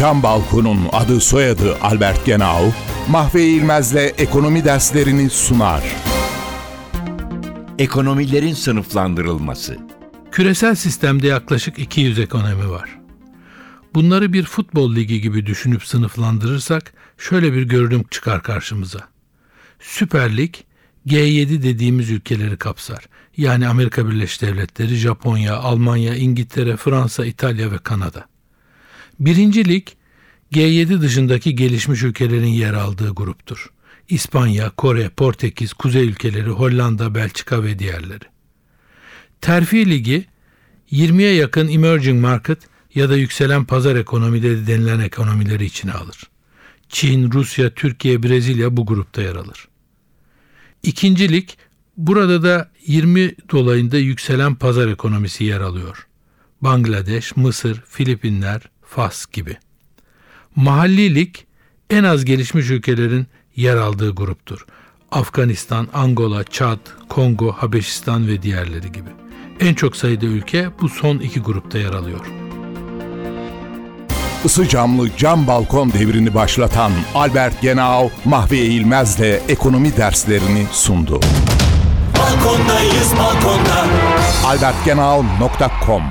Cam Balkon'un adı soyadı Albert Genau, Mahve İlmez'le ekonomi derslerini sunar. Ekonomilerin sınıflandırılması. Küresel sistemde yaklaşık 200 ekonomi var. Bunları bir futbol ligi gibi düşünüp sınıflandırırsak şöyle bir görünüm çıkar karşımıza. Süper Lig G7 dediğimiz ülkeleri kapsar. Yani Amerika Birleşik Devletleri, Japonya, Almanya, İngiltere, Fransa, İtalya ve Kanada. Birinci lig G7 dışındaki gelişmiş ülkelerin yer aldığı gruptur. İspanya, Kore, Portekiz, Kuzey ülkeleri, Hollanda, Belçika ve diğerleri. Terfi Ligi 20'ye yakın emerging market ya da yükselen pazar ekonomileri denilen ekonomileri içine alır. Çin, Rusya, Türkiye, Brezilya bu grupta yer alır. İkinci lig burada da 20 dolayında yükselen pazar ekonomisi yer alıyor. Bangladeş, Mısır, Filipinler, Fas gibi. Mahalli lig en az gelişmiş ülkelerin yer aldığı gruptur. Afganistan, Angola, Çad, Kongo, Habeşistan ve diğerleri gibi. En çok sayıda ülke bu son iki grupta yer alıyor. Isı camlı cam balkon devrini başlatan Albert Genau, Mahve İlmez'le ekonomi derslerini sundu. Balkondayız balkonda. albertgenau.com